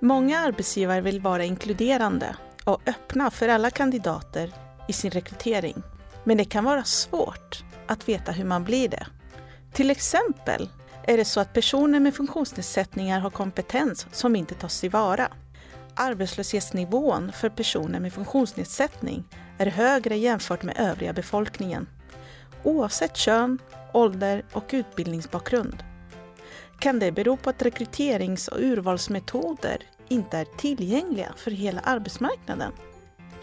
Många arbetsgivare vill vara inkluderande och öppna för alla kandidater i sin rekrytering. Men det kan vara svårt att veta hur man blir det. Till exempel är det så att personer med funktionsnedsättningar har kompetens som inte tas tillvara. Arbetslöshetsnivån för personer med funktionsnedsättning är högre jämfört med övriga befolkningen, oavsett kön, ålder och utbildningsbakgrund. Kan det bero på att rekryterings och urvalsmetoder inte är tillgängliga för hela arbetsmarknaden?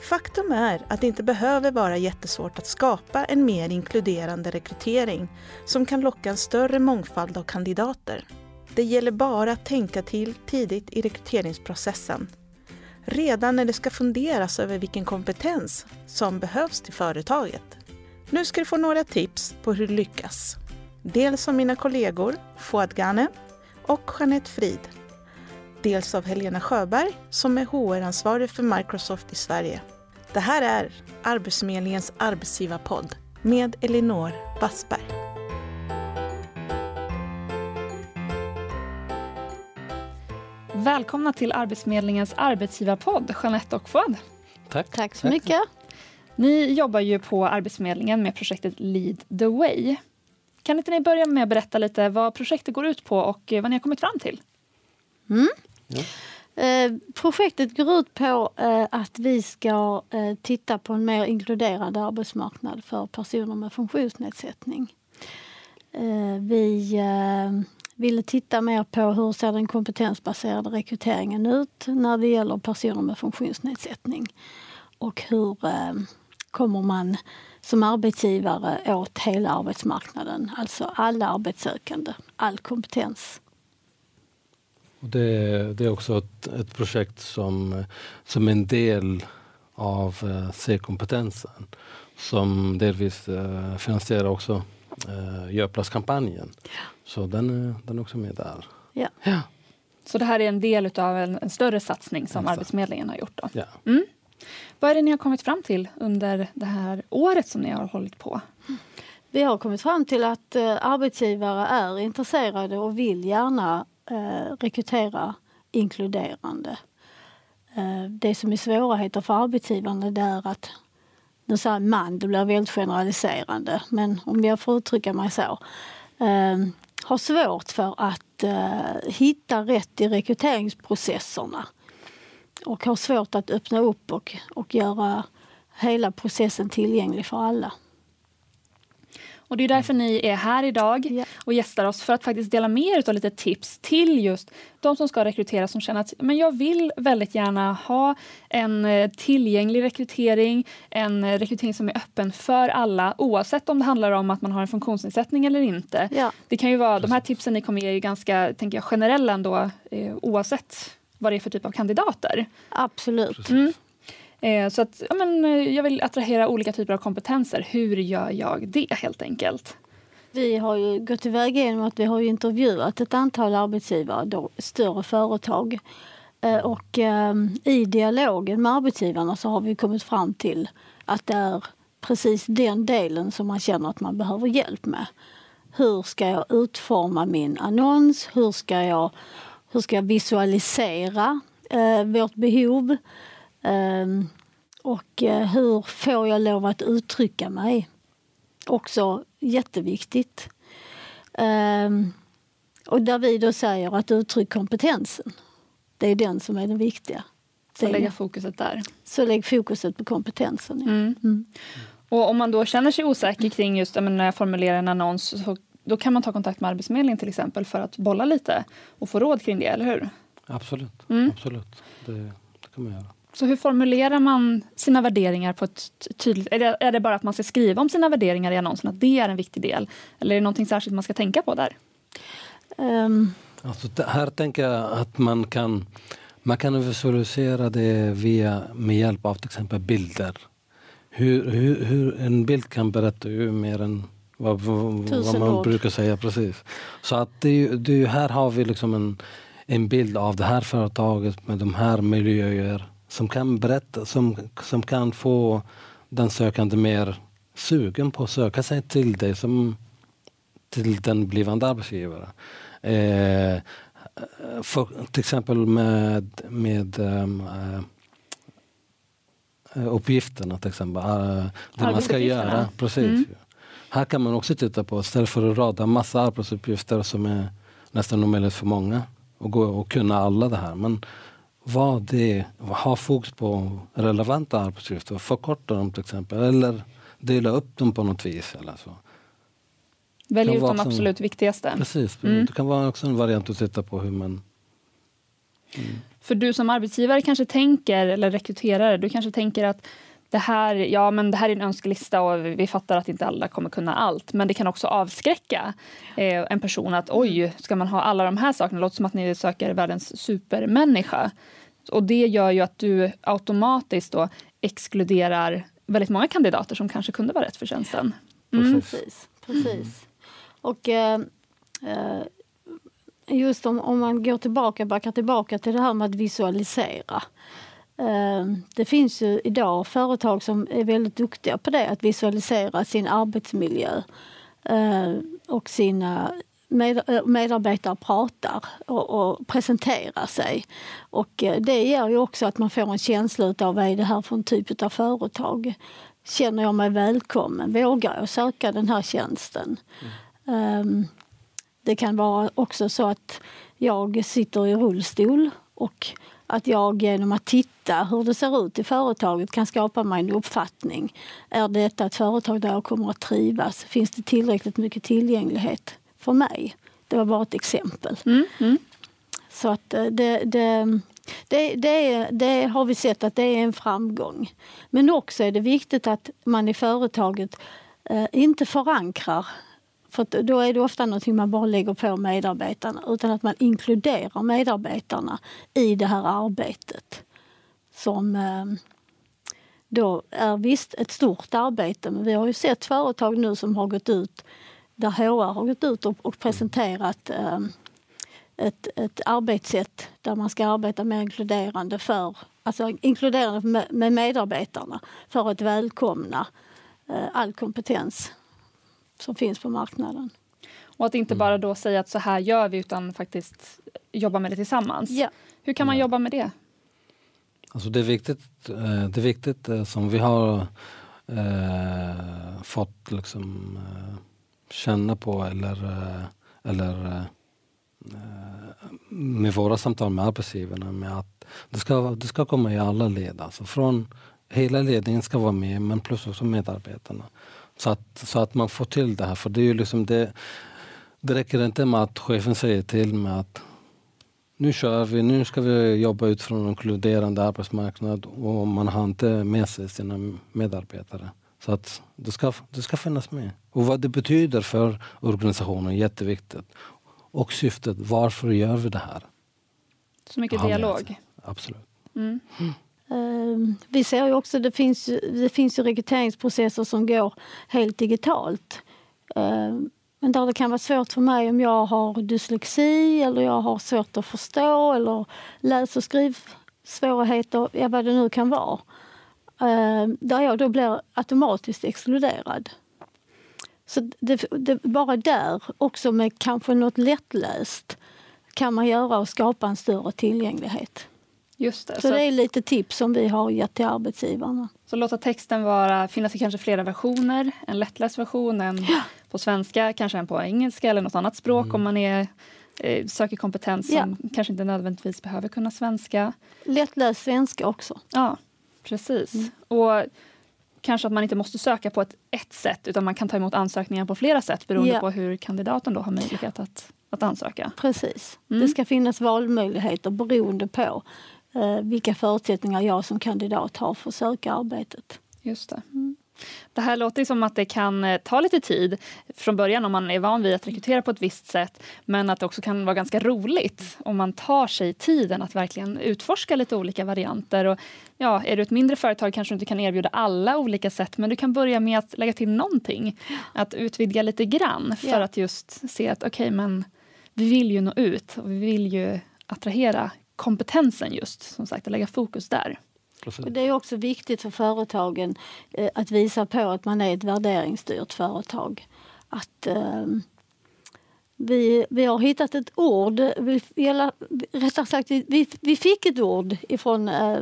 Faktum är att det inte behöver vara jättesvårt att skapa en mer inkluderande rekrytering som kan locka en större mångfald av kandidater. Det gäller bara att tänka till tidigt i rekryteringsprocessen. Redan när det ska funderas över vilken kompetens som behövs till företaget. Nu ska du få några tips på hur du lyckas. Dels av mina kollegor Fouad Gane och Jeanette Frid. Dels av Helena Sjöberg som är HR-ansvarig för Microsoft i Sverige. Det här är Arbetsförmedlingens arbetsgivarpodd med Elinor Bassberg. Välkomna till Arbetsförmedlingens arbetsgivarpodd, Jeanette och Fouad. Tack. Tack så mycket. Ni jobbar ju på Arbetsförmedlingen med projektet Lead the Way. Kan inte ni börja med att berätta lite vad projektet går ut på och vad ni har kommit fram till? Mm. Ja. Eh, projektet går ut på eh, att vi ska eh, titta på en mer inkluderande arbetsmarknad för personer med funktionsnedsättning. Eh, vi eh, ville titta mer på hur ser den kompetensbaserade rekryteringen ut när det gäller personer med funktionsnedsättning. Och hur eh, kommer man som arbetsgivare åt hela arbetsmarknaden, alltså alla arbetssökande, all kompetens. Det, det, är också ett, ett, projekt som, som en del av uh, C-kompetensen som delvis uh, finansierar också uh, Göplaskampanjen. Ja. Så den, den är också med där. Ja. ja. Så det här är en del av en, en större satsning som Exakt. Arbetsförmedlingen har gjort? Då. Ja. Mm. Vad är det ni har kommit fram till under det här året som ni har hållit på? Vi har kommit fram till att eh, arbetsgivare är intresserade och vill gärna eh, rekrytera inkluderande. Eh, det som är svårigheter för arbetsgivarna det är att nu säger man, det blir väldigt generaliserande, men om jag får uttrycka mig så. Eh, har svårt för att eh, hitta rätt i rekryteringsprocesserna och har svårt att öppna upp och, och göra hela processen tillgänglig för alla. Och det är därför ni är här idag och gästar oss för att faktiskt dela med er av lite tips till just de som ska rekrytera som känner att men jag vill väldigt gärna ha en eh, tillgänglig rekrytering, en rekrytering som är öppen för alla oavsett om det handlar om att man har en funktionsnedsättning eller inte. Ja. Det kan ju vara, de här tipsen ni kommer ge är ganska tänker jag, generella ändå eh, oavsett vad det är för typ av kandidater. Absolut. Mm. Eh, så att, ja, men, eh, jag vill attrahera olika typer av kompetenser. Hur gör jag det helt enkelt? Vi har ju gått tillväga genom att vi har intervjuat ett antal arbetsgivare, då, större företag. Eh, och eh, i dialogen med arbetsgivarna så har vi kommit fram till att det är precis den delen som man känner att man behöver hjälp med. Hur ska jag utforma min annons? Hur ska jag hur ska jag visualisera eh, vårt behov? Eh, och eh, hur får jag lov att uttrycka mig? Också jätteviktigt. Eh, och där vi då säger att uttryck kompetensen. Det är den som är den viktiga. Så lägga fokuset där. Så lägg fokuset på kompetensen. Ja. Mm. Mm. Och om man då känner sig osäker kring just när jag formulerar en annons så då kan man ta kontakt med Arbetsförmedlingen till exempel för att bolla lite och få råd kring det, eller hur? Absolut, mm. absolut. Det, det kan man göra. Så hur formulerar man sina värderingar på ett tydligt... Är det, är det bara att man ska skriva om sina värderingar i annonsen, att det är en viktig del? Eller är det någonting särskilt man ska tänka på där? Um. Alltså, här tänker jag att man kan, man kan visualisera det via, med hjälp av till exempel bilder. Hur, hur, hur en bild kan berätta ju mer än vad, vad man brukar säga precis. Så att det, det, här har vi liksom en, en bild av det här företaget med de här miljöer som kan berätta, som, som kan få den sökande mer sugen på att söka sig till dig som till den blivande arbetsgivaren. Eh, för, till exempel med, med um, uppgifterna, till exempel. Uh, det man ska göra. Precis. Mm. Här kan man också titta på, istället för att rada massa arbetsuppgifter som är nästan omöjligt för många, och, gå och kunna alla det här. Men vad det, ha fokus på relevanta arbetsuppgifter, förkorta dem till exempel, eller dela upp dem på något vis. Eller så. Välj ut de absolut viktigaste. Precis, mm. det kan vara också en variant att titta på hur man... Mm. För du som arbetsgivare kanske tänker, eller rekryterare, du kanske tänker att det här, ja, men det här är en önskelista och vi fattar att inte alla kommer kunna allt. Men det kan också avskräcka eh, en person att oj, ska man ha alla de här sakerna? Det låter som att ni söker världens supermänniska. Och det gör ju att du automatiskt då exkluderar väldigt många kandidater som kanske kunde vara rätt för tjänsten. Mm. Precis. precis. Och eh, eh, just om, om man går tillbaka, backar tillbaka till det här med att visualisera. Eh, det finns ju idag företag som är väldigt duktiga på det, att visualisera sin arbetsmiljö eh, och sina med, medarbetare pratar och, och, presenterar sig. Och det gör ju också att man får en känsla av vad är det här för en typ av företag. Känner jag mig välkommen? Vågar jag söka den här tjänsten? Mm. Um, det kan vara också så att jag sitter i rullstol och att jag genom att titta hur det ser ut i företaget kan skapa mig en uppfattning. Är detta ett företag där jag kommer att trivas? Finns det tillräckligt mycket tillgänglighet för mig? Det var bara ett exempel. Mm, mm. Så att eh, det, det, det, det, det, har vi sett att det är en framgång. Men också är det viktigt att man i företaget eh, inte förankrar för då är det ofta någonting man bara lägger på medarbetarna utan att man inkluderar medarbetarna i det här arbetet. Som eh, då är visst ett stort arbete men vi har ju sett företag nu som har gått ut där HR har gått ut och, och presenterat eh, ett, ett arbetssätt där man ska arbeta mer inkluderande för alltså inkluderande med, med medarbetarna för att välkomna eh, all kompetens som finns på marknaden. Och att inte mm. bara då säga att så här gör vi utan faktiskt jobba med det tillsammans. Ja. Hur kan man jobba med det? Alltså det är viktigt, eh, det är viktigt eh, som vi har eh, fått liksom, eh, känna på eller, eller med våra samtal med arbetsgivarna med att det ska, det ska komma i alla led. Alltså från, hela ledningen ska vara med men plus också medarbetarna. Så att, så att man får till det här. För det, är ju liksom det, det räcker inte med att chefen säger till med att nu kör vi, nu ska vi jobba utifrån en inkluderande arbetsmarknad och man har inte med sig sina medarbetare. Så att det ska, det ska finnas med. Och vad det betyder för organisationen är jätteviktigt. Och syftet, varför gör vi det här? Så mycket dialog. Absolut. Mm. Ehm, vi ser ju också det finns, det finns ju rekryteringsprocesser som går helt digitalt. Ehm, men där det kan vara svårt för mig om jag har dyslexi eller jag har svårt att förstå eller läs och skrivsvårigheter, ja vad det nu kan vara. Ehm, där jag då blir automatiskt exkluderad. Så det, det, bara där, också med kanske något lättläst, kan man göra och skapa en större tillgänglighet. Just det, så, så, det är lite tips som vi har gett till arbetsgivarna. Så låta texten vara, finnas i kanske flera versioner. En lättläst version, en ja. på svenska, kanske en på engelska eller något annat språk mm. om man är, eh, söker kompetens som ja. kanske inte nödvändigtvis behöver kunna svenska. Lättläst svenska också. Ja, precis. Mm. Och kanske att man inte måste söka på ett, ett sätt utan man kan ta emot ansökningar på flera sätt beroende ja. på hur kandidaten då har möjlighet att, att ansöka. Precis. Mm. Det ska finnas valmöjligheter beroende på vilka förutsättningar jag som kandidat har för att söka arbetet. Just det. Mm. Det här låter som att det kan eh, ta lite tid från början om man är van vid att rekrytera på ett visst sätt men att det också kan vara ganska roligt om man tar sig tiden att verkligen utforska lite olika varianter. Och, ja, är du ett mindre företag kanske du inte kan erbjuda alla olika sätt men du kan börja med att lägga till någonting. Att utvidga lite grann för ja. att just se att okej, okay, men vi vill ju nå ut och vi vill ju attrahera kompetensen just, som sagt, att lägga fokus där. Det är också viktigt för företagen eh, att visa på att man är ett värderingsstyrt företag. Att, eh, vi, vi har hittat ett ord, vi, rättare sagt vi, vi fick ett ord ifrån eh,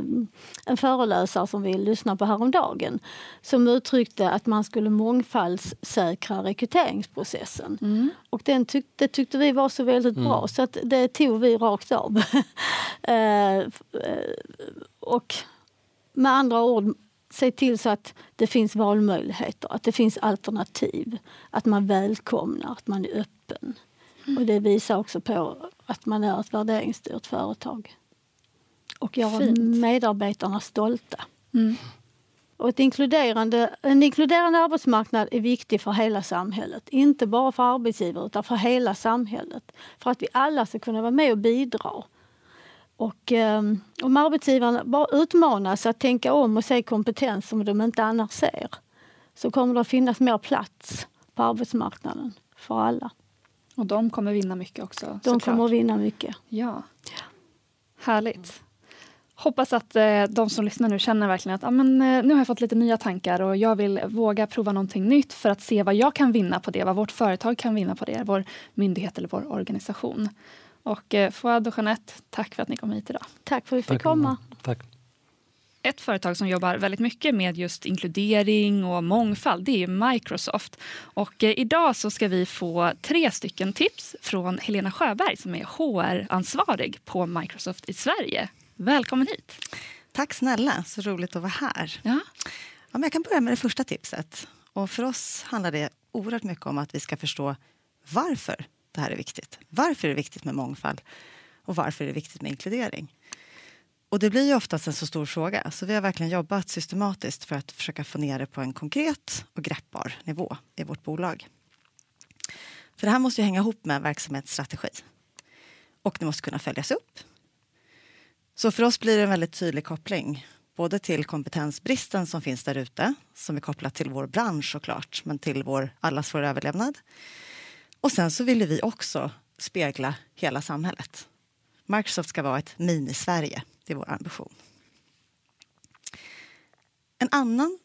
en föreläsare som vi lyssnade på häromdagen som uttryckte att man skulle mångfaldssäkra rekryteringsprocessen. Mm. Och den tyck, det tyckte vi var så väldigt mm. bra så att det tog vi rakt av. eh, eh, och med andra ord, se till så att det finns valmöjligheter, att det finns alternativ. Att man välkomnar, att man är öppen. Mm. Och det visar också på att man är ett värderingsstyrt företag. Och gör Fint. medarbetarna stolta. Mm. Och ett inkluderande, en inkluderande arbetsmarknad är viktig för hela samhället. Inte bara för arbetsgivare utan för hela samhället. För att vi alla ska kunna vara med och bidra. Och um, om arbetsgivarna bara utmanas att tänka om och se kompetens som de inte annars ser så kommer det att finnas mer plats på arbetsmarknaden för alla. Och de kommer vinna mycket också? De såklart. kommer att vinna mycket. Ja. Härligt. Hoppas att eh, de som lyssnar nu känner verkligen att ah, men, eh, nu har jag fått lite nya tankar och jag vill våga prova någonting nytt för att se vad jag kan vinna på det, vad vårt företag kan vinna på det, vår myndighet eller vår organisation. Och eh, Fouad och Jeanette, tack för att ni kom hit idag. Tack för att vi fick komma. Tack. Ett företag som jobbar väldigt mycket med just inkludering och mångfald det är Microsoft. Och eh, idag så ska vi få tre stycken tips från Helena Sjöberg som är HR-ansvarig på Microsoft i Sverige. Välkommen hit! Tack snälla, så roligt att vara här. Ja. Ja, men jag kan börja med det första tipset. Och för oss handlar det oerhört mycket om att vi ska förstå varför det här är viktigt. Varför är det viktigt med mångfald? Och varför är det viktigt med inkludering? Och det blir ju oftast en så stor fråga, så vi har verkligen jobbat systematiskt för att försöka få ner det på en konkret och greppbar nivå i vårt bolag. För det här måste ju hänga ihop med verksamhetsstrategi. Och det måste kunna följas upp. Så för oss blir det en väldigt tydlig koppling både till kompetensbristen som finns där ute, som är kopplat till vår bransch såklart, men till vår, allas vår överlevnad. Och sen så ville vi också spegla hela samhället. Microsoft ska vara ett mini-Sverige. Det är vår ambition. En annan,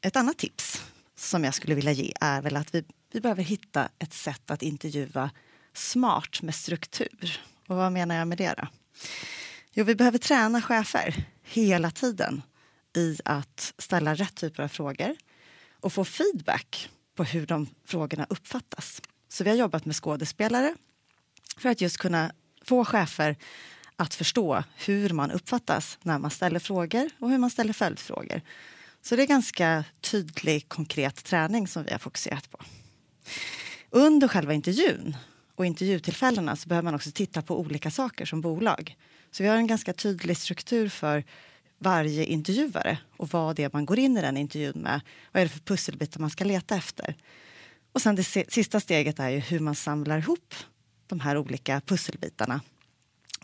ett annat tips som jag skulle vilja ge är väl att vi, vi behöver hitta ett sätt att intervjua smart med struktur. Och vad menar jag med det då? Jo, vi behöver träna chefer hela tiden i att ställa rätt typer av frågor och få feedback på hur de frågorna uppfattas. Så vi har jobbat med skådespelare för att just kunna få chefer att förstå hur man uppfattas när man ställer frågor och hur man ställer följdfrågor. Så det är ganska tydlig, konkret träning som vi har fokuserat på. Under själva intervjun och intervjutillfällena så behöver man också titta på olika saker som bolag. Så vi har en ganska tydlig struktur för varje intervjuare och vad det är man går in i den intervjun med. Vad är det för pusselbitar man ska leta efter? Och sen det sista steget är ju hur man samlar ihop de här olika pusselbitarna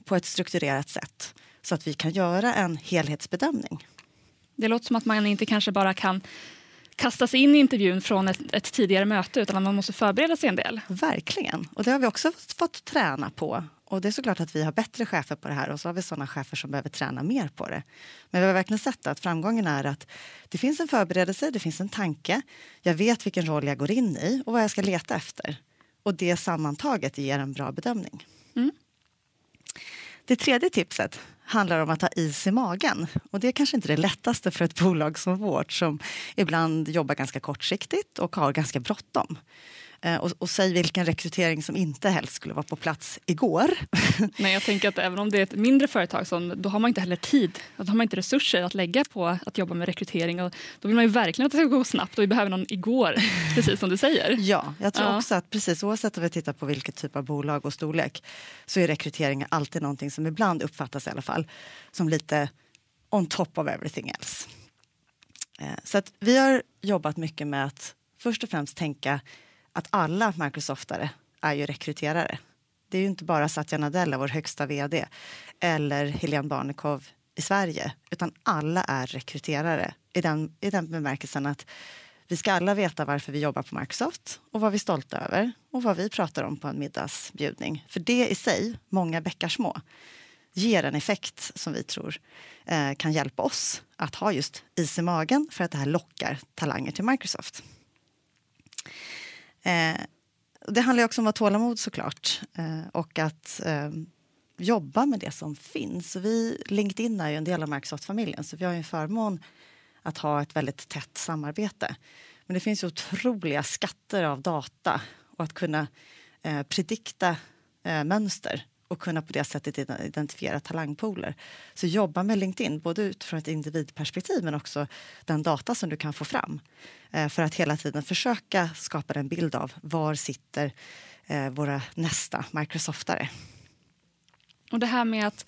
på ett strukturerat sätt så att vi kan göra en helhetsbedömning. Det låter som att man inte kanske bara kan kasta sig in i intervjun från ett, ett, tidigare möte utan att man måste förbereda sig en del. Verkligen. Och det har vi också fått träna på. Och det är såklart att vi har bättre chefer på det här och så har vi sådana chefer som behöver träna mer på det. Men vi har verkligen sett att framgången är att det finns en förberedelse, det finns en tanke. Jag vet vilken roll jag går in i och vad jag ska leta efter. Och det sammantaget ger en bra bedömning. Mm. Det tredje tipset handlar om att ha is i magen. Och det är kanske inte det lättaste för ett bolag som vårt som ibland jobbar ganska kortsiktigt och har ganska bråttom. Eh, och, och säg vilken rekrytering som inte helst skulle vara på plats igår. Nej, jag tänker att även om det är ett mindre företag så, då har man inte heller tid, då har man inte resurser att lägga på att jobba med rekrytering. Och då vill man ju verkligen att det ska gå snabbt och vi behöver någon igår, precis som du säger. Ja, jag tror ja. också att precis oavsett om vi tittar på vilket typ av bolag och storlek så är rekrytering alltid någonting som ibland uppfattas i alla fall som lite on top of everything else. Eh, så att vi har jobbat mycket med att först och främst tänka att alla Microsoftare är ju rekryterare. Det är ju inte bara Satya Nadella, vår högsta vd, eller Helene Barnekow i Sverige, utan alla är rekryterare i den, i den bemärkelsen att vi ska alla veta varför vi jobbar på Microsoft och vad vi är stolta över och vad vi pratar om på en middagsbjudning. För det i sig, många bäckar små, ger en effekt som vi tror eh, kan hjälpa oss att ha just is i magen för att det här lockar talanger till Microsoft. Eh, det handlar också om att ha tålamod såklart eh, och att eh, jobba med det som finns. Vi, LinkedIn är ju en del av Microsoft-familjen så vi har ju en förmån att ha ett väldigt tätt samarbete. Men det finns ju otroliga skatter av data och att kunna eh, predikta eh, mönster och kunna på det sättet identifiera talangpooler. Så jobba med LinkedIn, både utifrån ett individperspektiv men också den data som du kan få fram. Eh, för att hela tiden försöka skapa en bild av var sitter eh, våra nästa Microsoftare. Och det här med att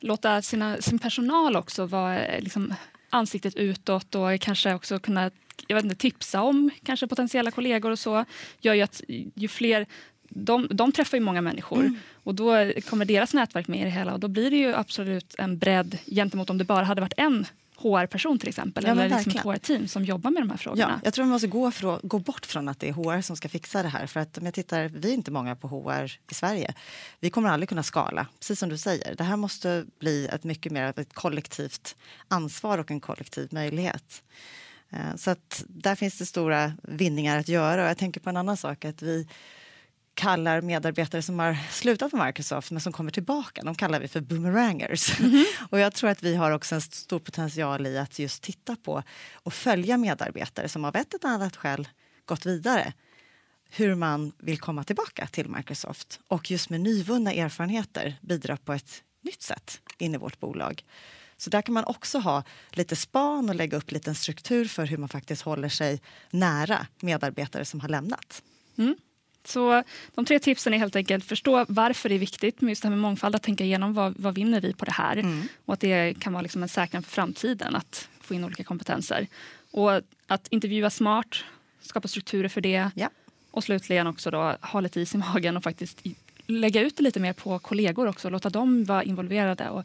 låta sina, sin personal också vara eh, liksom, ansiktet utåt och kanske också kunna jag vet inte, tipsa om kanske potentiella kollegor och så gör ju att ju fler de, de träffar ju många människor mm. och då kommer deras nätverk med i det hela och då blir det ju absolut en bredd gentemot om det bara hade varit en HR-person till exempel, ja, eller liksom ett HR-team som jobbar med de här frågorna. Ja, jag tror man måste gå, från, gå bort från att det är HR som ska fixa det här. För att om jag tittar, vi är inte många på HR i Sverige. Vi kommer aldrig kunna skala, precis som du säger. Det här måste bli ett mycket mer ett kollektivt ansvar och en kollektiv möjlighet. Eh, så att där finns det stora vinningar att göra. Och jag tänker på en annan sak, att vi kallar medarbetare som har slutat på Microsoft men som kommer tillbaka, de kallar vi för boomerangers. Mm och jag tror att vi har också en stor potential i att just titta på och följa medarbetare som av ett eller annat skäl gått vidare hur man vill komma tillbaka till Microsoft och just med nyvunna erfarenheter bidra på ett nytt sätt in i vårt bolag. Så där kan man också ha lite span och lägga upp lite struktur för hur man faktiskt håller sig nära medarbetare som har lämnat. Mm. Så de tre tipsen är helt enkelt förstå varför det är viktigt med just det här med mångfald, att tänka igenom vad, vad vinner vi på det här mm. och att det kan vara liksom en säkran för framtiden att få in olika kompetenser. Och att intervjua smart, skapa strukturer för det ja. och slutligen också då ha lite is i magen och faktiskt lägga ut det lite mer på kollegor också, låta dem vara involverade och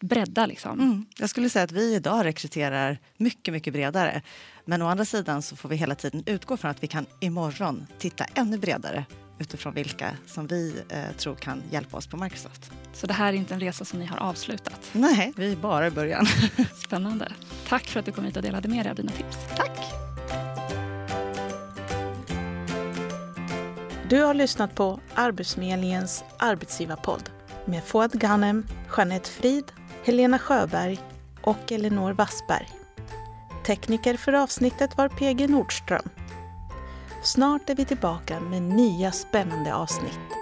bredda. Liksom. Mm. Jag skulle säga att vi idag rekryterar mycket, mycket bredare. Men å andra sidan så får vi hela tiden utgå från att vi kan imorgon titta ännu bredare utifrån vilka som vi eh, tror kan hjälpa oss på Microsoft. Så det här är inte en resa som ni har avslutat? Nej, vi är bara i början. Spännande. Tack för att du kom hit och delade med dig av dina tips. Tack. Du har lyssnat på Arbetsförmedlingens arbetsgivarpodd med Fouad Ghanem, Jeanette Frid Helena Sjöberg och Elinor Wassberg. Tekniker för avsnittet var PG Nordström. Snart är vi tillbaka med nya spännande avsnitt.